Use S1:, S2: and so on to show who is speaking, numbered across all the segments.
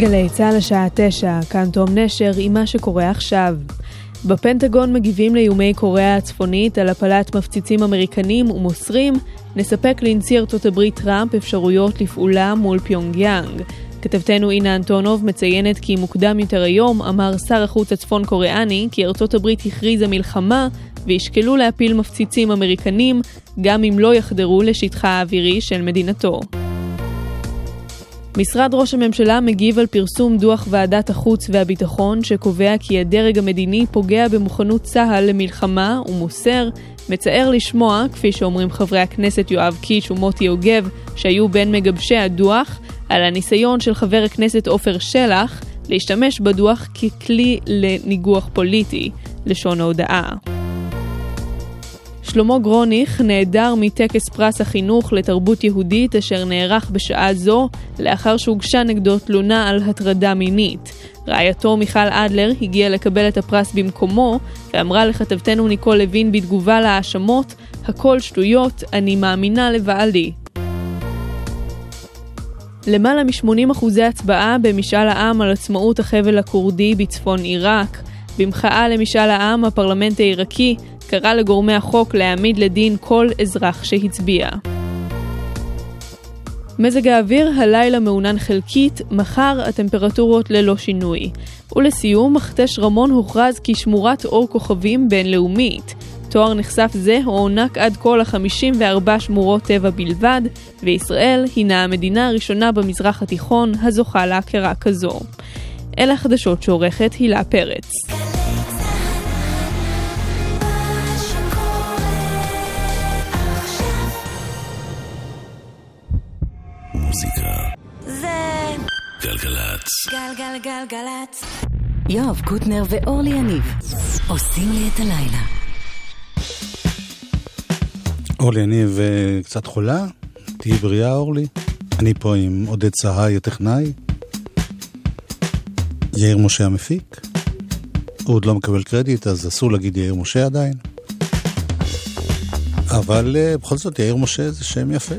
S1: גלי צה"ל השעה תשע, כאן תום נשר עם מה שקורה עכשיו. בפנטגון מגיבים לאיומי קוריאה הצפונית על הפלת מפציצים אמריקנים ומוסרים, נספק לנשיא ארצות הברית טראמפ אפשרויות לפעולה מול פיונג יאנג. כתבתנו אינה אנטונוב מציינת כי מוקדם יותר היום אמר שר החוץ הצפון קוריאני כי ארצות הברית הכריזה מלחמה וישקלו להפיל מפציצים אמריקנים גם אם לא יחדרו לשטחה האווירי של מדינתו. משרד ראש הממשלה מגיב על פרסום דוח ועדת החוץ והביטחון שקובע כי הדרג המדיני פוגע במוכנות צה"ל למלחמה ומוסר, מצער לשמוע, כפי שאומרים חברי הכנסת יואב קיש ומוטי יוגב, שהיו בין מגבשי הדוח, על הניסיון של חבר הכנסת עופר שלח להשתמש בדוח ככלי לניגוח פוליטי, לשון ההודעה. שלמה גרוניך נעדר מטקס פרס החינוך לתרבות יהודית אשר נערך בשעה זו לאחר שהוגשה נגדו תלונה על הטרדה מינית. רעייתו מיכל אדלר הגיעה לקבל את הפרס במקומו ואמרה לכתבתנו ניקול לוין בתגובה להאשמות הכל שטויות, אני מאמינה לבעלי. למעלה מ-80 אחוזי הצבעה במשאל העם על עצמאות החבל הכורדי בצפון עיראק. במחאה למשאל העם, הפרלמנט העיראקי קרא לגורמי החוק להעמיד לדין כל אזרח שהצביע. מזג האוויר הלילה מעונן חלקית, מחר הטמפרטורות ללא שינוי. ולסיום, מכתש רמון הוכרז כשמורת אור כוכבים בינלאומית. תואר נחשף זה הוענק עד כה ל-54 שמורות טבע בלבד, וישראל הינה המדינה הראשונה במזרח התיכון הזוכה להכרה כזו. אלה החדשות שעורכת הילה פרץ.
S2: גלגלגלגלצ.
S3: יואב קוטנר ואורלי יניב עושים לי את הלילה.
S4: אורלי יניב אה, קצת חולה? תהיי בריאה אורלי. אני פה עם עודד צהאי הטכנאי. יאיר משה המפיק. הוא עוד לא מקבל קרדיט, אז אסור להגיד יאיר משה עדיין. אבל אה, בכל זאת יאיר משה זה שם יפה.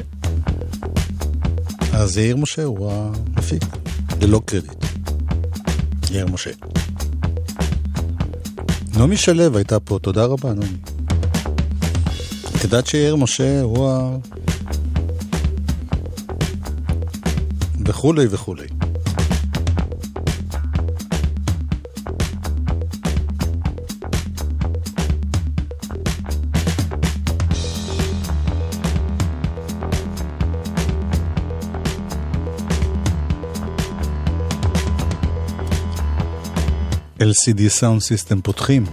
S4: אז יאיר משה הוא המפיק, ללא קרדיט. יאיר משה. נעמי שלו הייתה פה, תודה רבה נעמי. את יודעת שיאיר משה הוא ה... וכולי וכולי. LCD Sound System פותחים.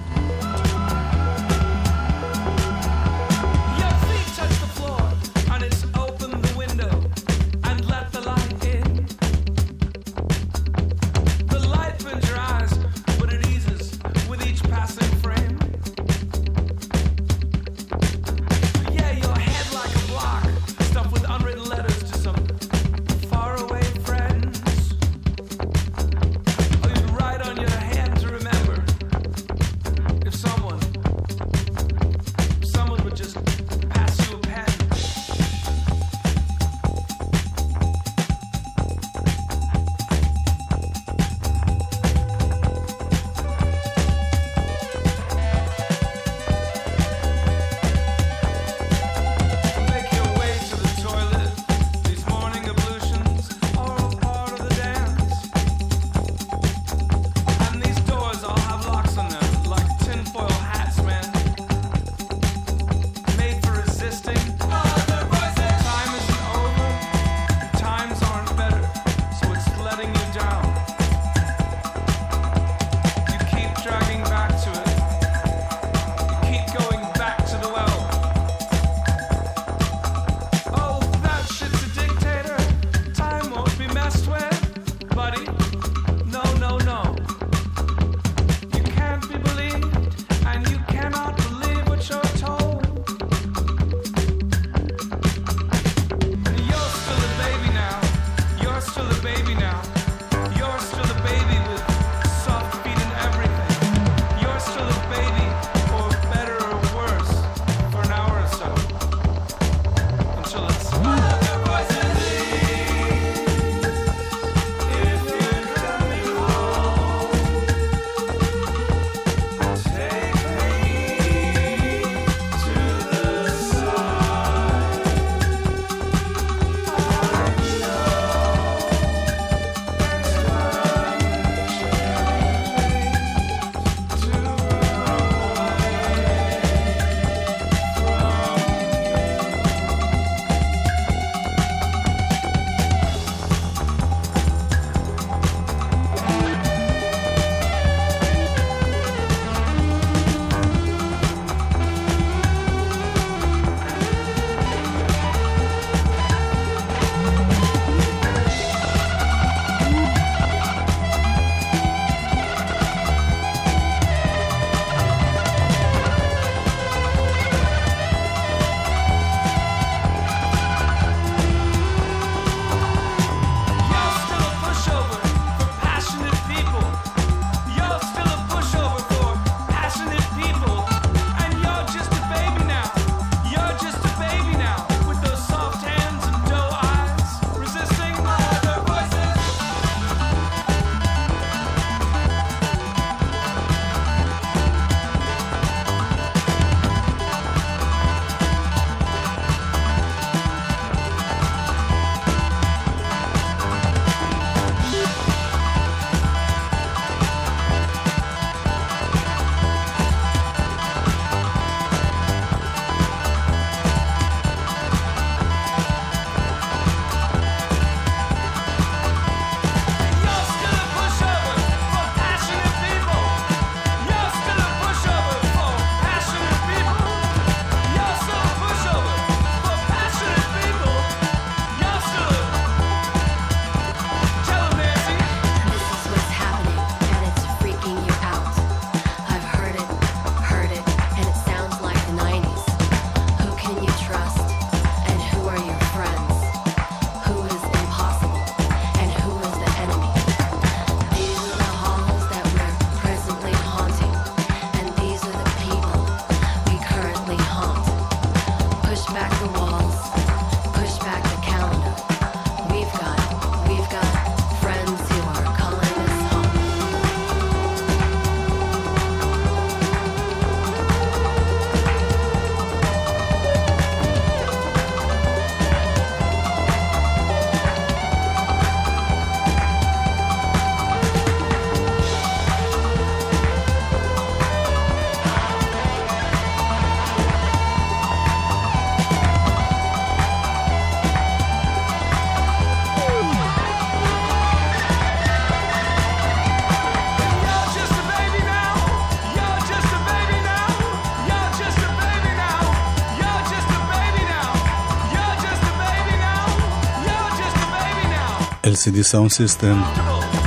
S4: LCD Sound System,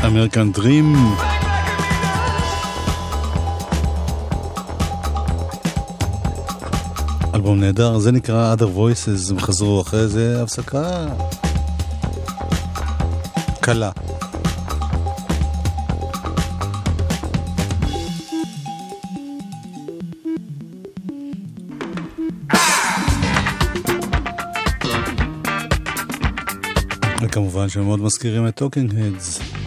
S4: American Dream. אלבום נהדר, זה נקרא Other Voices, הם חזרו אחרי זה הפסקה קלה. וכמובן שהם מאוד מזכירים את טוקינג הדס.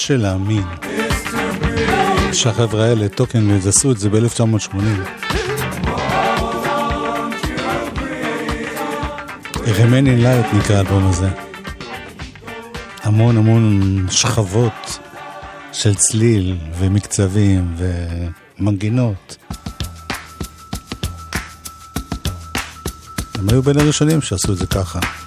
S4: קשה להאמין שהחבר'ה האלה, טוקנביז, עשו את זה ב-1980. Remain in נקרא האלבום הזה. המון המון שכבות של צליל ומקצבים ומנגינות. הם היו בין הראשונים שעשו את זה ככה.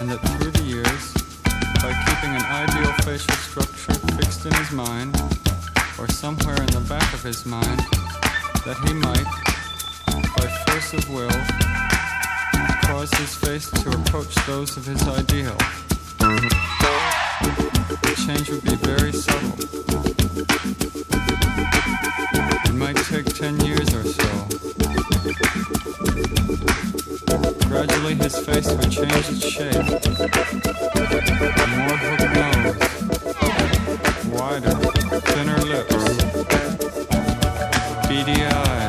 S5: and that through the years, by keeping an ideal facial structure fixed in his mind, or somewhere in the back of his mind, that he might, by force of will, cause his face to approach those of his ideal the change would be very subtle. It might take 10 years or so. Gradually his face would change its shape. More hooked wider, thinner lips, beady eyes.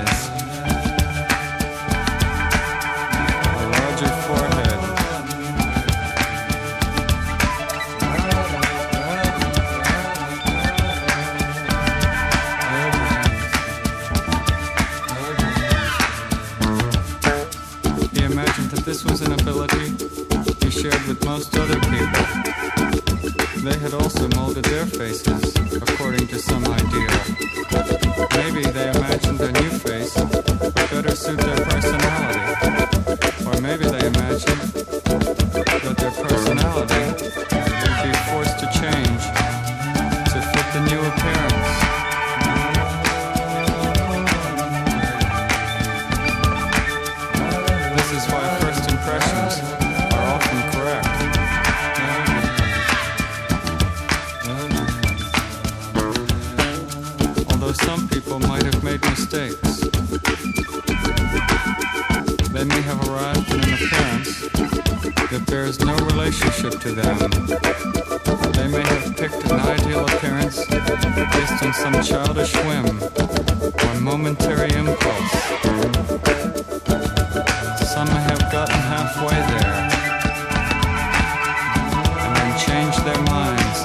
S5: whim, or momentary impulse. Some have gotten halfway there, and then changed their minds.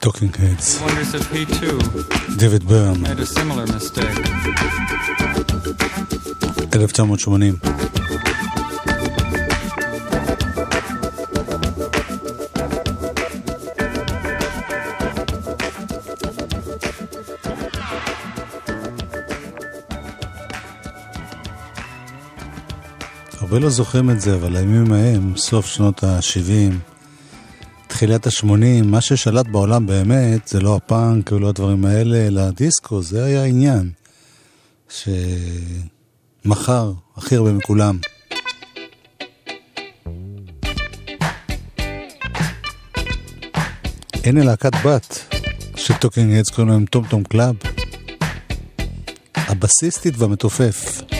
S4: Talking Heads,
S5: wonders if he too
S4: David Byrne. 1980. הרבה לא זוכרים את זה, אבל הימים ההם, סוף שנות ה-70, תחילת ה-80, מה ששלט בעולם באמת זה לא הפאנק ולא הדברים האלה, אלא הדיסקו, זה היה העניין. מכר הכי הרבה מכולם. הנה להקת בת של Talking Heads קוראים להם Tom Tom Club. הבסיסטית והמתופף.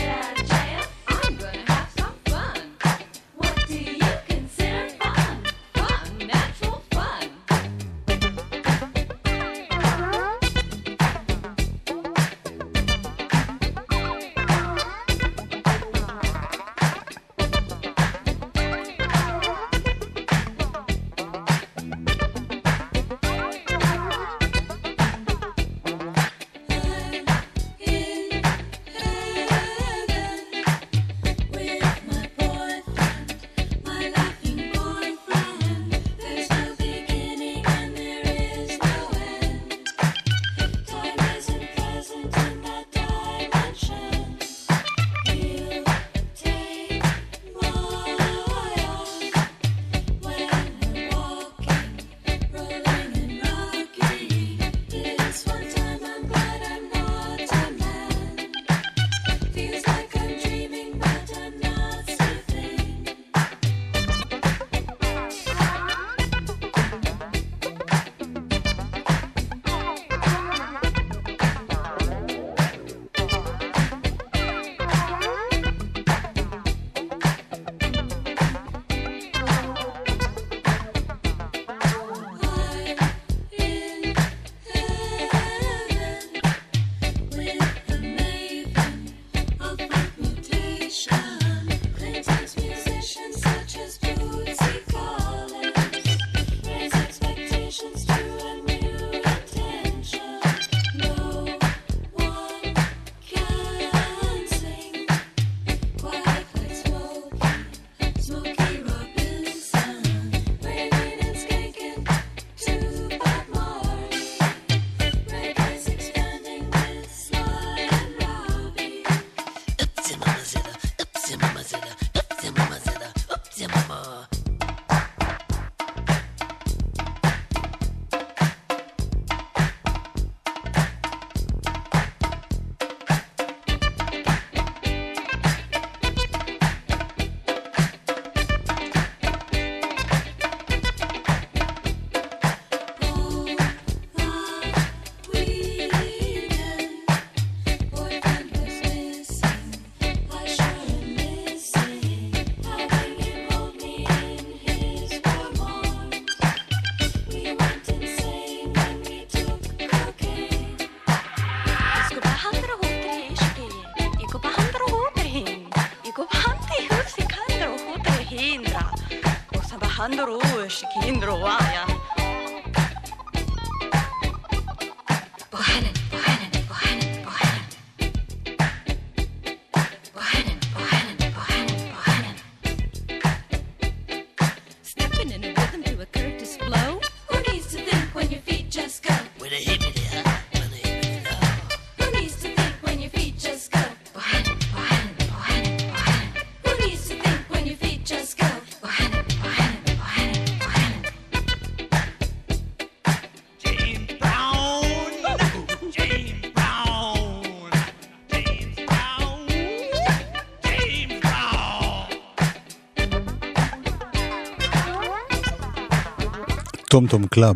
S4: טום טום קלאב.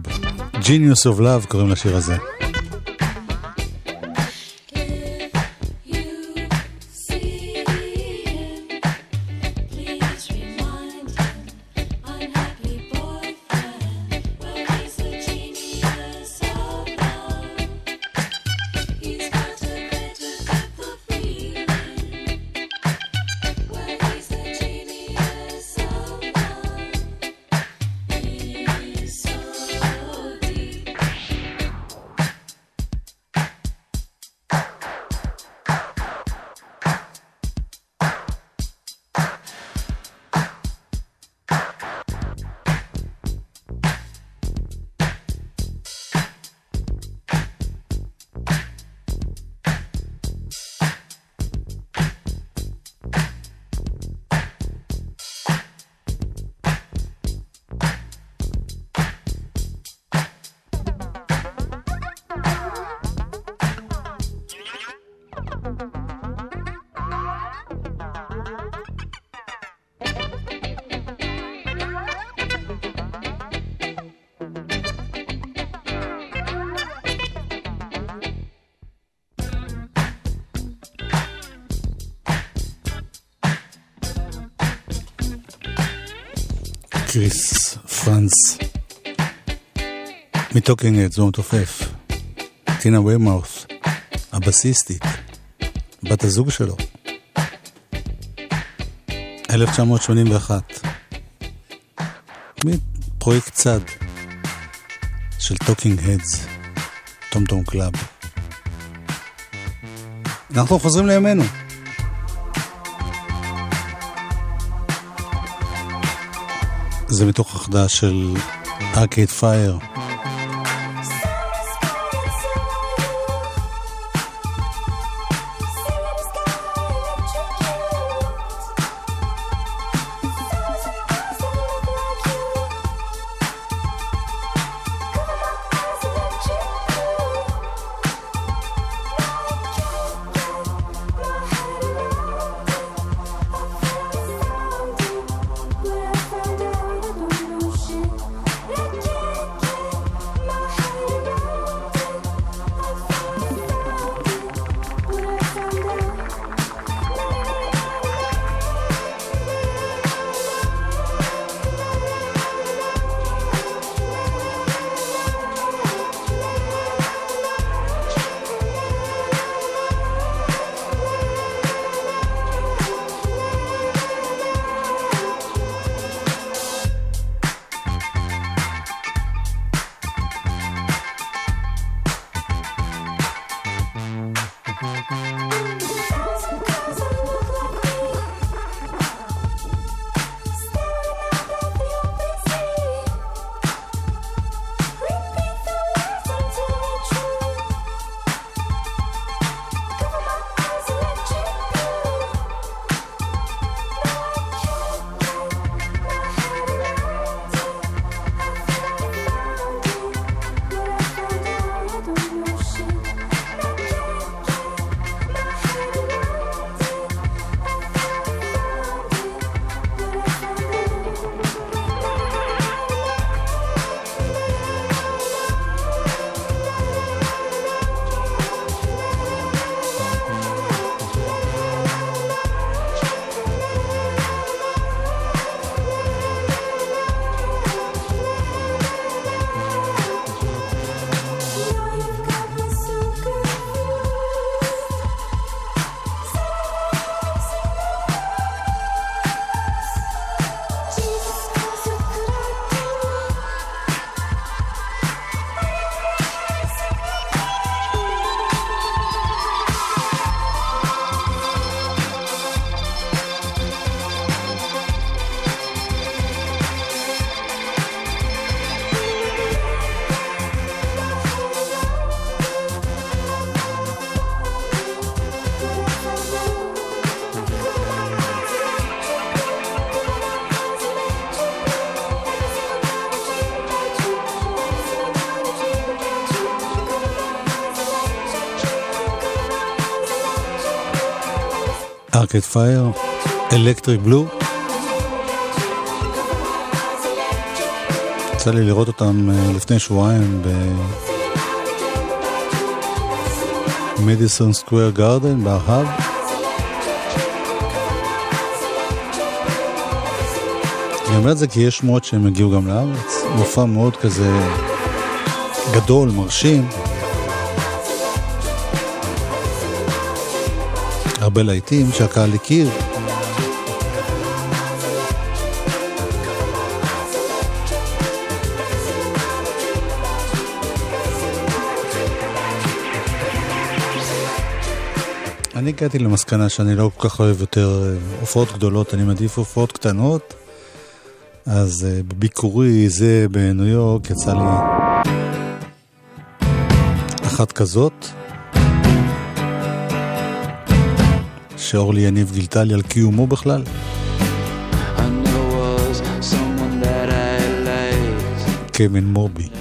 S4: Genius of Love קוראים לשיר הזה. כריס פרנץ מ Talking Heads המתופף טינה ויימאוס הבסיסטית בת הזוג שלו. 1981 פרויקט צד של Talking Heads Tom Tom Club. אנחנו חוזרים לימינו זה מתוך החדש של ארקייד פייר. ארקד פייר, אלקטריק בלו. יצא לי לראות אותם אה, לפני שבועיים במדיסון סקוויר גארדן בהאב. אני אומר את זה כי יש שמועות שהם הגיעו גם לארץ. מופע מאוד כזה גדול, מרשים. הרבה להיטים שהקהל הכיר. אני הגעתי למסקנה שאני לא כל כך אוהב יותר אה, הופעות גדולות, אני מעדיף הופעות קטנות. אז uh, בביקורי זה בניו יורק יצא לי אחת כזאת, שאורלי יניב גילתה לי על קיומו בכלל. קווין מורבי.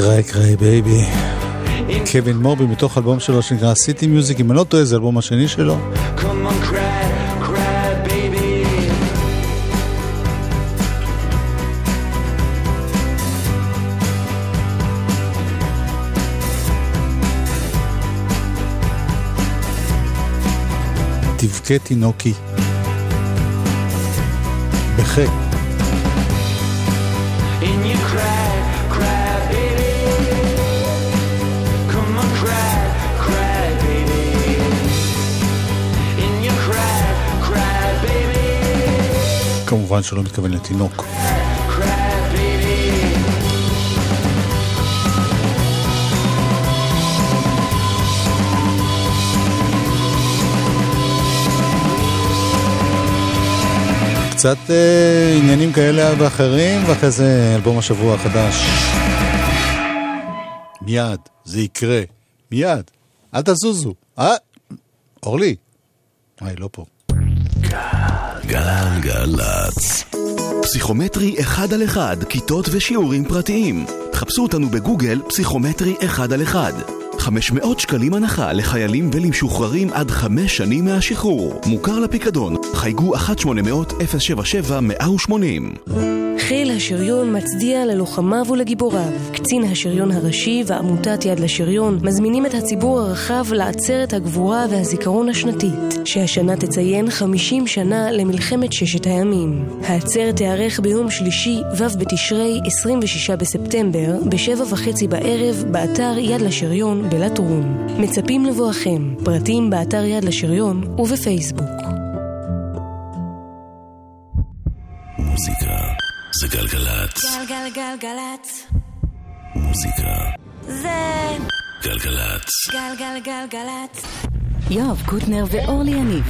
S4: Cry cry baby. קווין מורבי מתוך אלבום שלו שנקרא City Music, אם אני לא טועה זה אלבום השני שלו. תבכה תינוקי. בחק. כמובן שלא מתכוון לתינוק. קצת אה, עניינים כאלה ואחרים, ואחרי זה אלבום השבוע החדש. מיד, זה יקרה. מיד. אל תזוזו. אה? אורלי. היי, לא פה.
S6: גלגלצ.
S7: פסיכומטרי אחד על אחד, כיתות ושיעורים פרטיים. חפשו אותנו בגוגל פסיכומטרי אחד על אחד. 500 שקלים הנחה לחיילים ולמשוחררים עד חמש שנים מהשחרור. מוכר לפיקדון, חייגו 1-800-077-180.
S8: חיל השריון מצדיע ללוחמיו ולגיבוריו. קצין השריון הראשי ועמותת יד לשריון מזמינים את הציבור הרחב לעצרת הגבורה והזיכרון השנתית, שהשנה תציין 50 שנה למלחמת ששת הימים. העצרת תיארך ביום שלישי, ו' בתשרי, 26 בספטמבר, בשבע וחצי בערב, באתר יד לשריון בלטרון. מצפים לבואכם. פרטים באתר יד לשריון ובפייסבוק.
S6: מוזיקה זה גלגלצ.
S2: גלגלגלגלצ.
S6: מוזיקה זה גלגלצ.
S2: גלגלגלגלצ.
S3: יואב קוטנר ואורלי יניב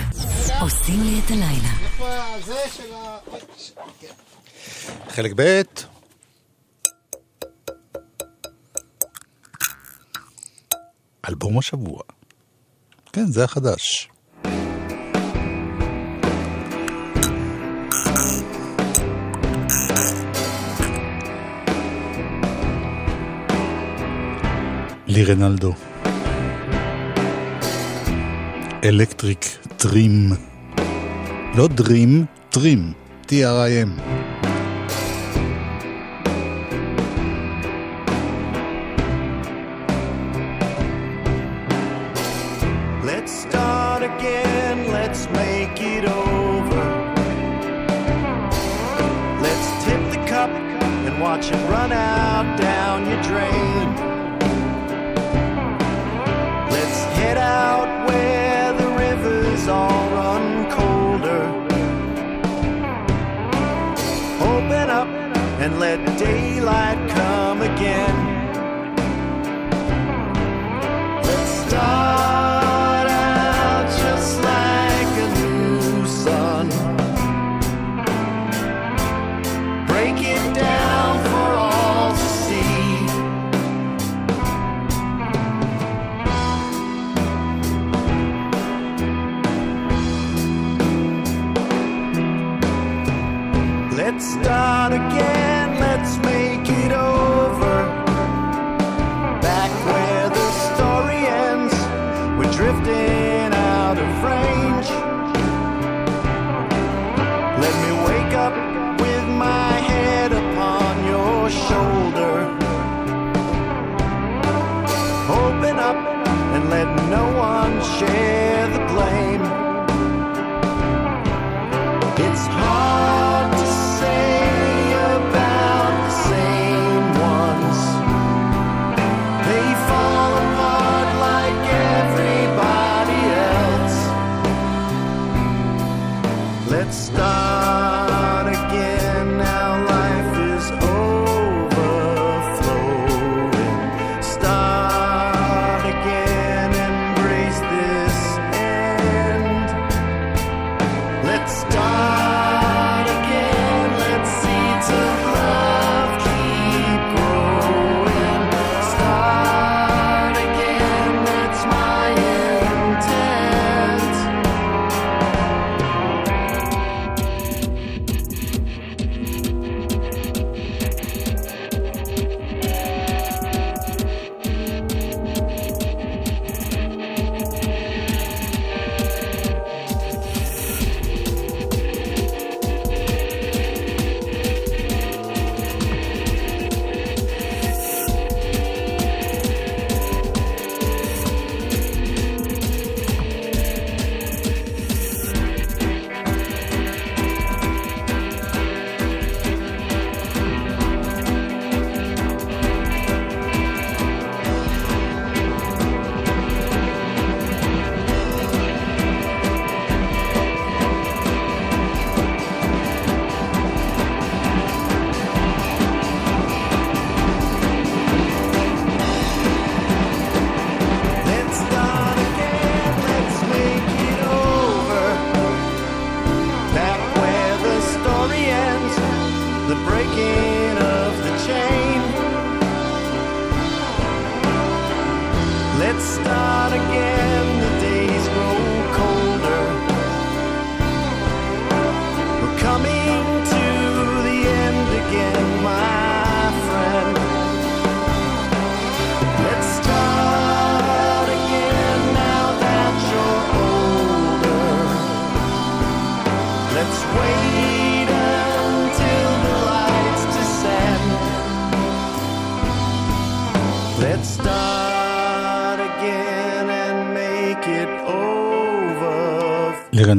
S3: עושים לי את הלילה.
S4: חלק ב' אלבום השבוע. כן, זה החדש. לי רנלדו. אלקטריק טרים. לא דרים, טרים. T-R-I-M.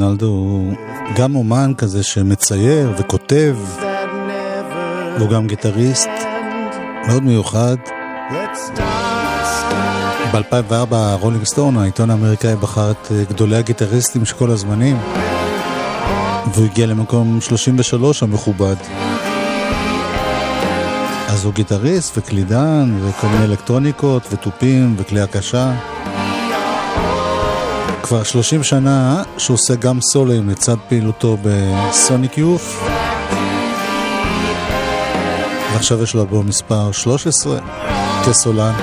S4: לי רנלדו הוא גם אומן כזה שמצייר וכותב,
S9: והוא גם
S4: גיטריסט. מאוד מיוחד.
S9: Let's start.
S4: ב-2004 Rolling Stone, העיתון האמריקאי, בחר את אה, גדולי הגיטריסטים של כל הזמנים, והוא הגיע למקום 33 המכובד. אז הוא גיטריסט וקלידן וכל מיני אלקטרוניקות ותופים וכלי הקשה. כבר 30 שנה שהוא עושה גם סולים לצד פעילותו בסוניק יוף. ועכשיו יש לו אלבום מספר 13 כסולן.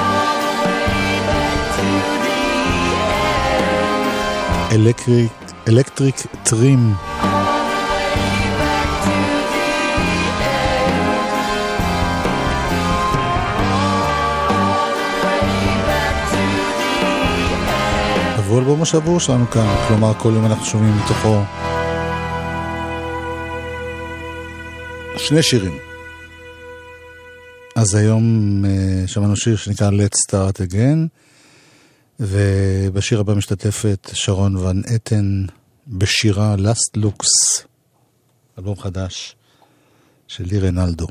S4: אלקטריק, טרים. והוא אלבום השבוע שלנו כאן, כלומר כל יום אנחנו שומעים מתוכו שני שירים. אז היום אה, שמענו שיר שנקרא Let's Start Again, ובשיר הבא משתתפת שרון ון אתן בשירה Last Looks, אלבום חדש של לי רנלדו.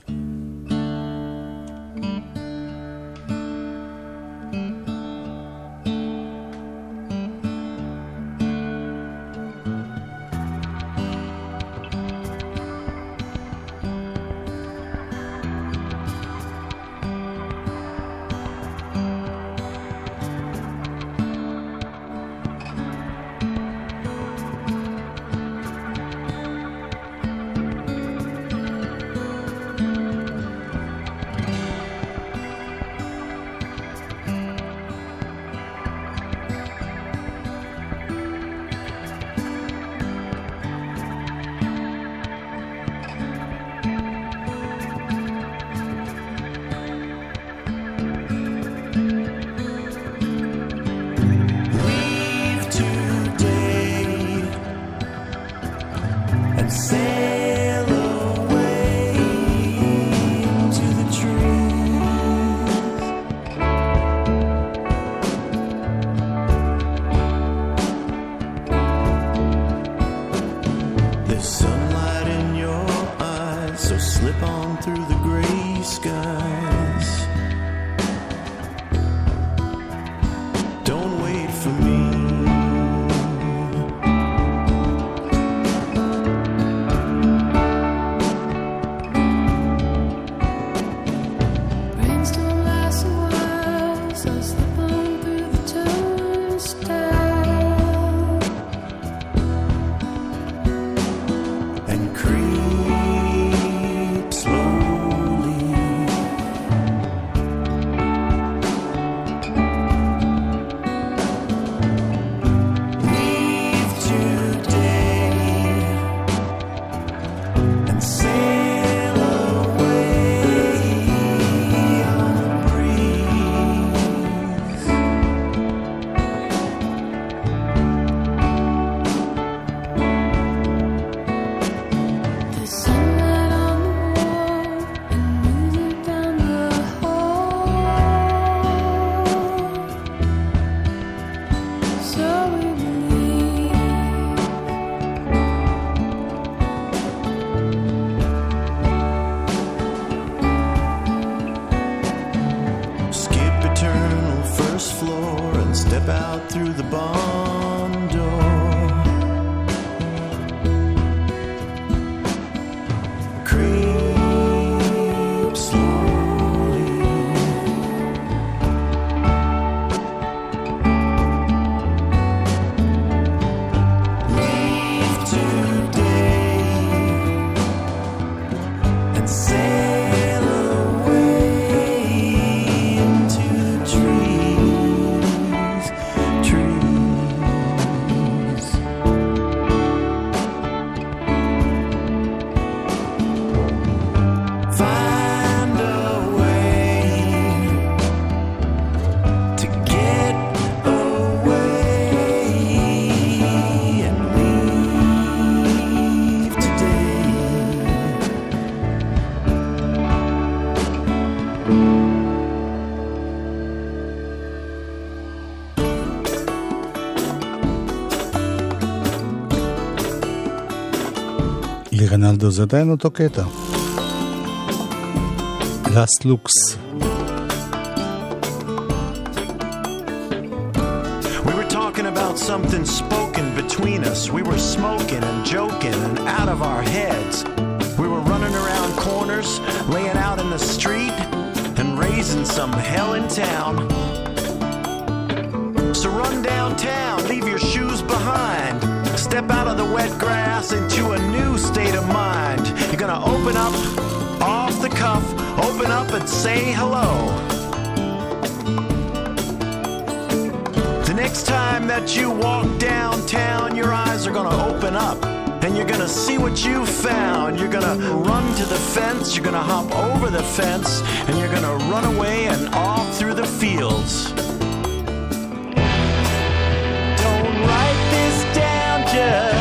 S9: say
S4: רינלדו, זה עדיין אותו קטע. לאסט לוקס.
S9: We were talking about something spoken between us. We were smoking and joking and out of our heads. We were running around corners, laying out in the street, and raising some hell in town. So run downtown, leave your shoes behind. out of the wet grass into a new state of mind. You're gonna open up off the cuff, open up and say hello. The next time that you walk downtown, your eyes are gonna open up. And you're gonna see what you found. You're gonna run to the fence, you're gonna hop over the fence, and you're gonna run away and off through the fields. yeah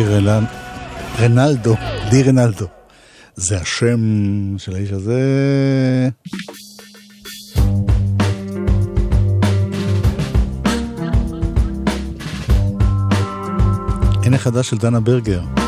S4: רלן... רנלדו, לי רנלדו. זה השם של האיש הזה. הנה חדש של דנה ברגר.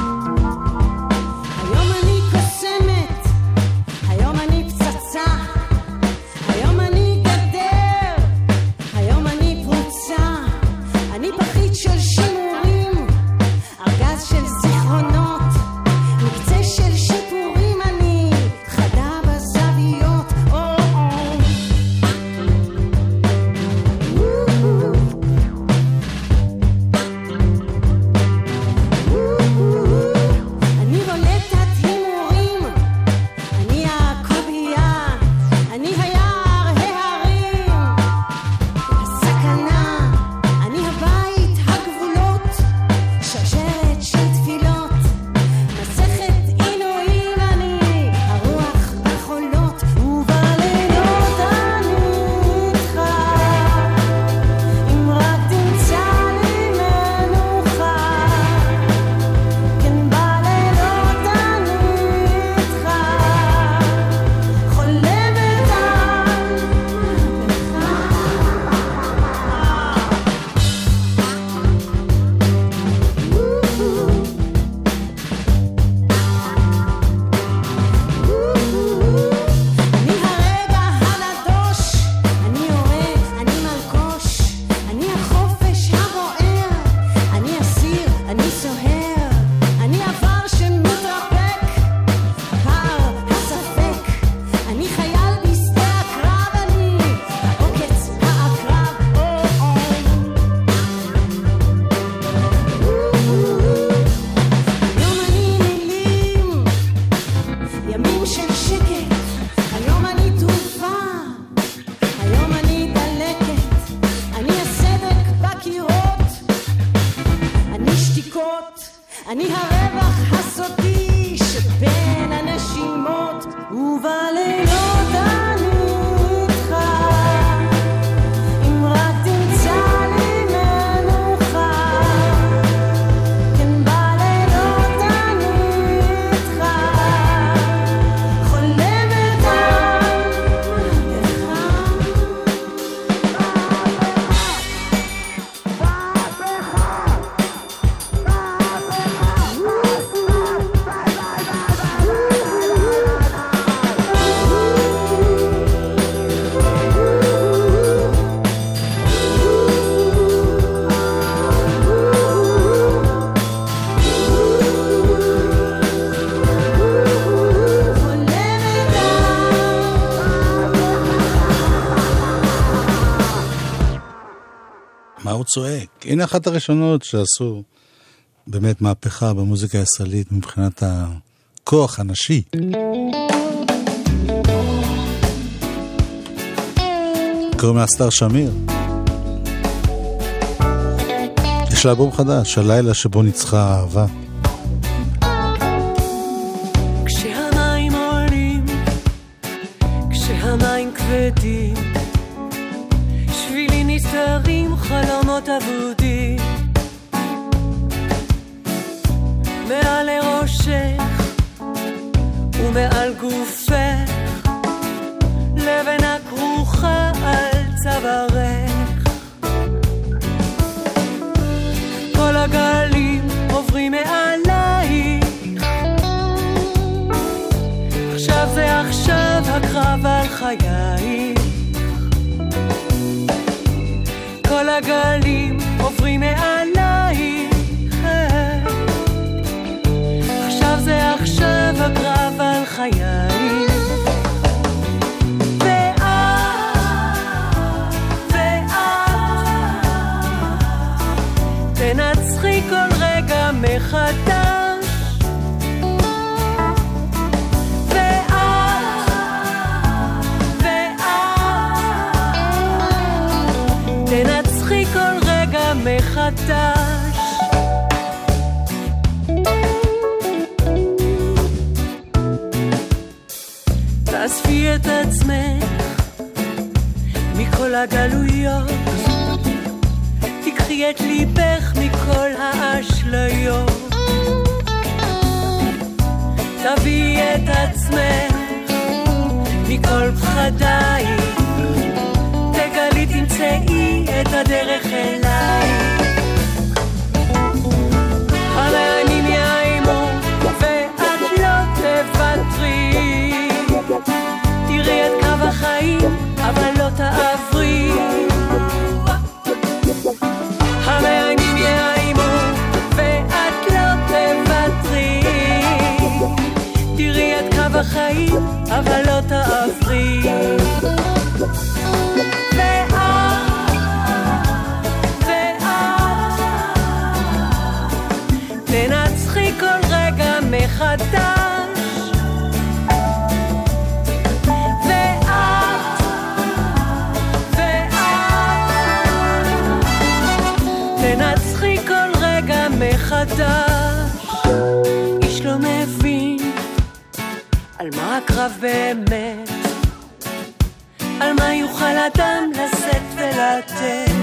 S4: הנה אחת הראשונות שעשו באמת מהפכה במוזיקה הישראלית מבחינת הכוח הנשי. קוראים לה סטאר שמיר. יש לה אלבום חדש, הלילה שבו ניצחה האהבה.
S10: כל הגלים עוברים מעלייך את עצמך מכל הגלויות. תיקחי את ליבך מכל האשליות. תביאי את עצמך מכל פחדייך תגלי תמצאי את הדרך אליי אבל לא תעברי. המאיימים יאיימו ואת לא תוותרי. תראי את קו החיים אבל לא תעברי. מחדש על מה הקרב באמת? על מה יוכל אדם לשאת ולתת?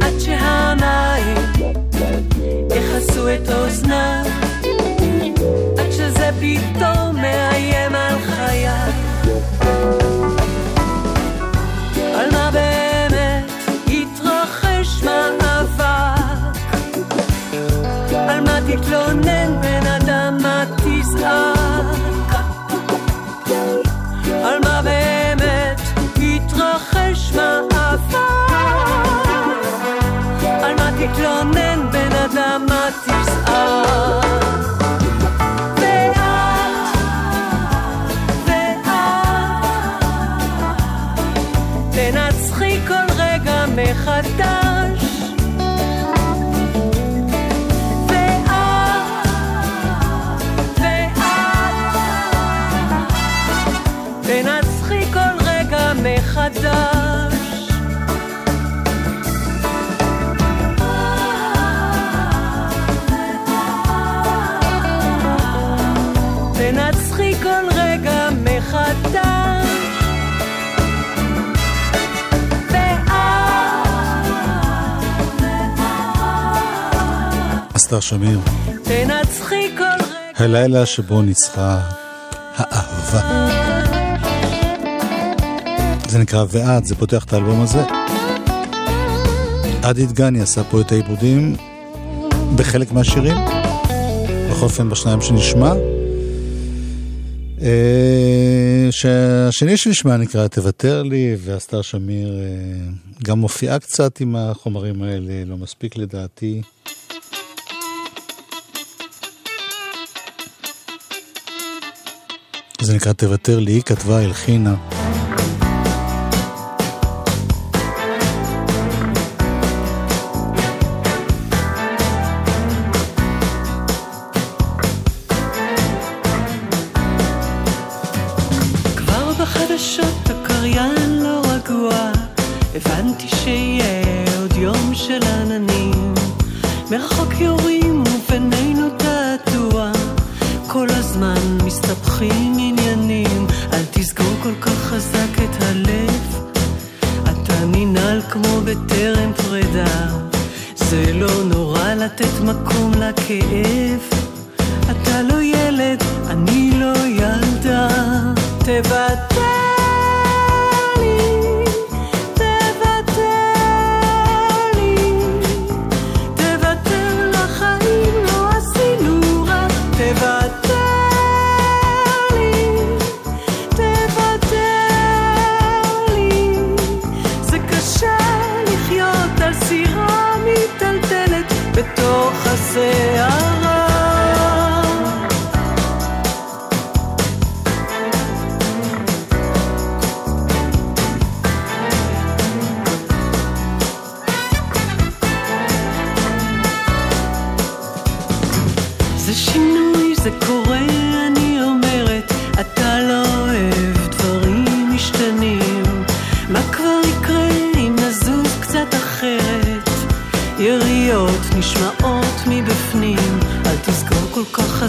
S10: עד שהמים יכסו את אוזניו עד שזה פתאום מאיים
S4: אסתר שמיר,
S10: תנצחי כל רגע
S4: הלילה שבו ניצחה האהבה. זה נקרא ואת, זה פותח את האלבום הזה. עדי דגני עשה פה את העיבודים בחלק מהשירים, בכל אופן בשניים שנשמע. אה, שהשני שנשמע נקרא תוותר לי, ואסתר שמיר אה, גם מופיעה קצת עם החומרים האלה, לא מספיק לדעתי. זה נקרא תוותר לי, כתבה, הלחינה.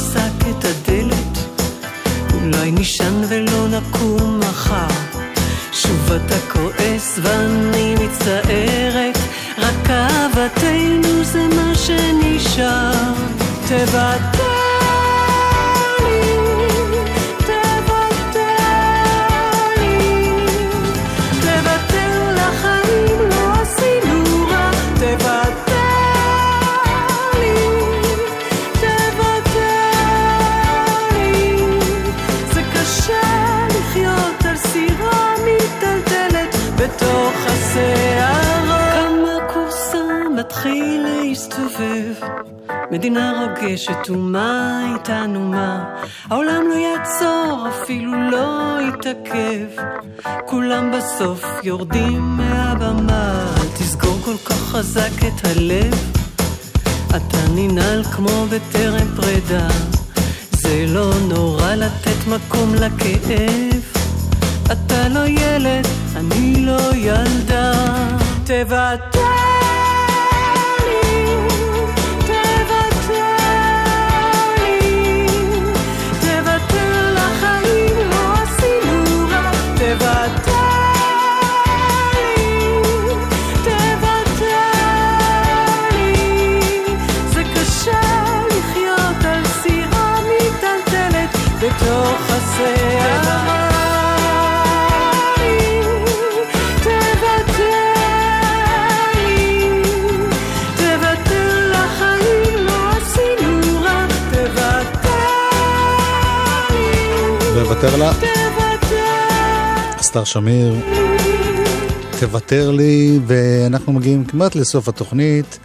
S10: חזק את הדלת, אולי נישן ולא נקום מחר. שוב אתה כועס ואני מצטערת, רק אהבתנו זה מה שנשאר. המדינה רוגשת, ומה איתנו מה? העולם לא יעצור, אפילו לא יתעכב. כולם בסוף יורדים מהבמה. תסגור כל כך חזק את הלב, אתה ננעל כמו בטרם פרידה. זה לא נורא לתת מקום לכאב. אתה לא ילד, אני לא ילדה. תוותר
S4: תוותר לה. אסתר שמיר, תוותר לי, ואנחנו מגיעים כמעט לסוף התוכנית.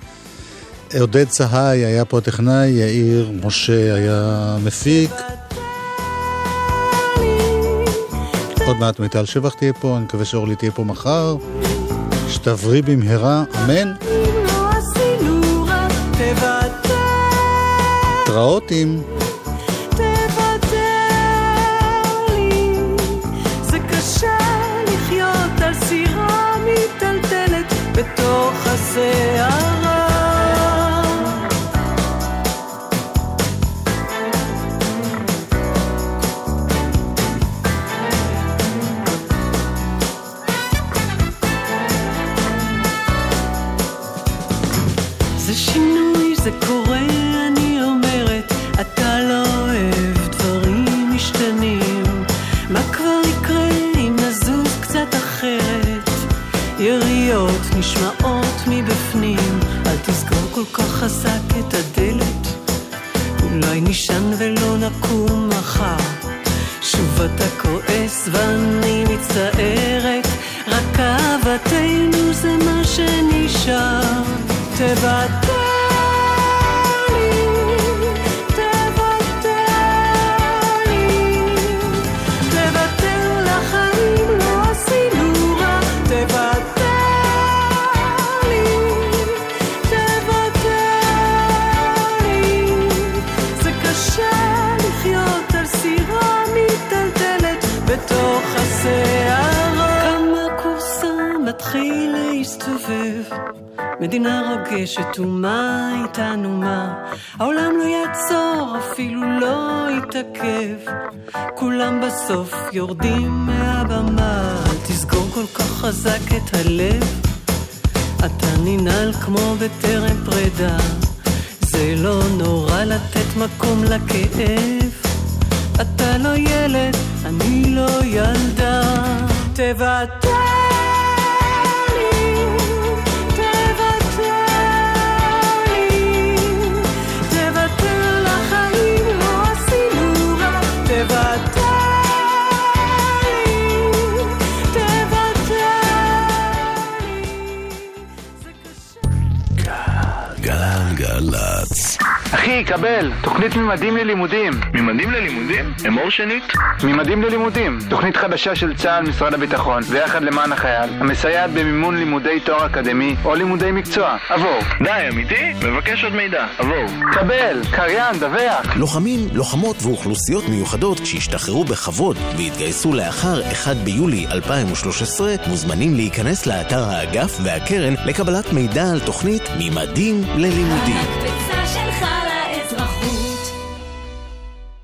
S4: עודד צהאי היה פה הטכנאי, יאיר משה היה מפיק. עוד מעט מיטל שבח תהיה פה, אני מקווה שאורלי תהיה פה מחר. שתבריא במהרה, אמן. התראות לא
S10: شب تبدل מדינה רוגשת ומה איתנו מה, העולם לא יעצור, אפילו לא יתעכב, כולם בסוף יורדים מהבמה, תסגור כל כך חזק את הלב, אתה ננעל כמו בטרם פרידה, זה לא נורא לתת מקום לכאב, אתה לא ילד, אני לא ילדה, תוותר
S11: אחי, קבל, תוכנית ממדים ללימודים. ממדים ללימודים? אמור שנית? ממדים ללימודים, תוכנית חדשה של צה"ל, משרד הביטחון, ויחד למען החייל, המסייעת במימון לימודי תואר אקדמי או לימודי מקצוע. עבור. די, אמיתי? מבקש עוד מידע. עבור. קבל, קריין, דווח.
S12: לוחמים, לוחמות ואוכלוסיות מיוחדות שהשתחררו בכבוד והתגייסו לאחר 1 ביולי 2013 מוזמנים להיכנס לאתר האגף והקרן לקבלת מידע על תוכנית ממדים ללימודים.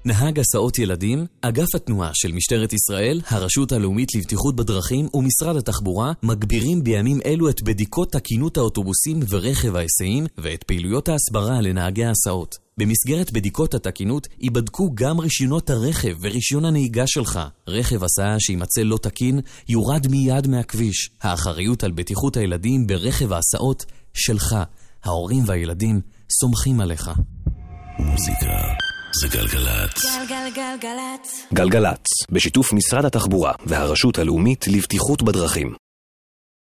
S13: נהג הסעות ילדים, אגף התנועה של משטרת ישראל, הרשות הלאומית לבטיחות בדרכים ומשרד התחבורה מגבירים בימים אלו את בדיקות תקינות האוטובוסים ורכב ההיסעים ואת פעילויות ההסברה לנהגי ההסעות. במסגרת בדיקות התקינות ייבדקו גם רישיונות הרכב ורישיון הנהיגה שלך. רכב הסעה שימצא לא תקין יורד מיד מהכביש. האחריות על בטיחות הילדים ברכב ההסעות שלך. ההורים והילדים סומכים עליך.
S6: מוזיקה זה גלגלצ.
S2: גלגלגלגלצ.
S14: גלגלצ, בשיתוף משרד התחבורה והרשות הלאומית לבטיחות בדרכים.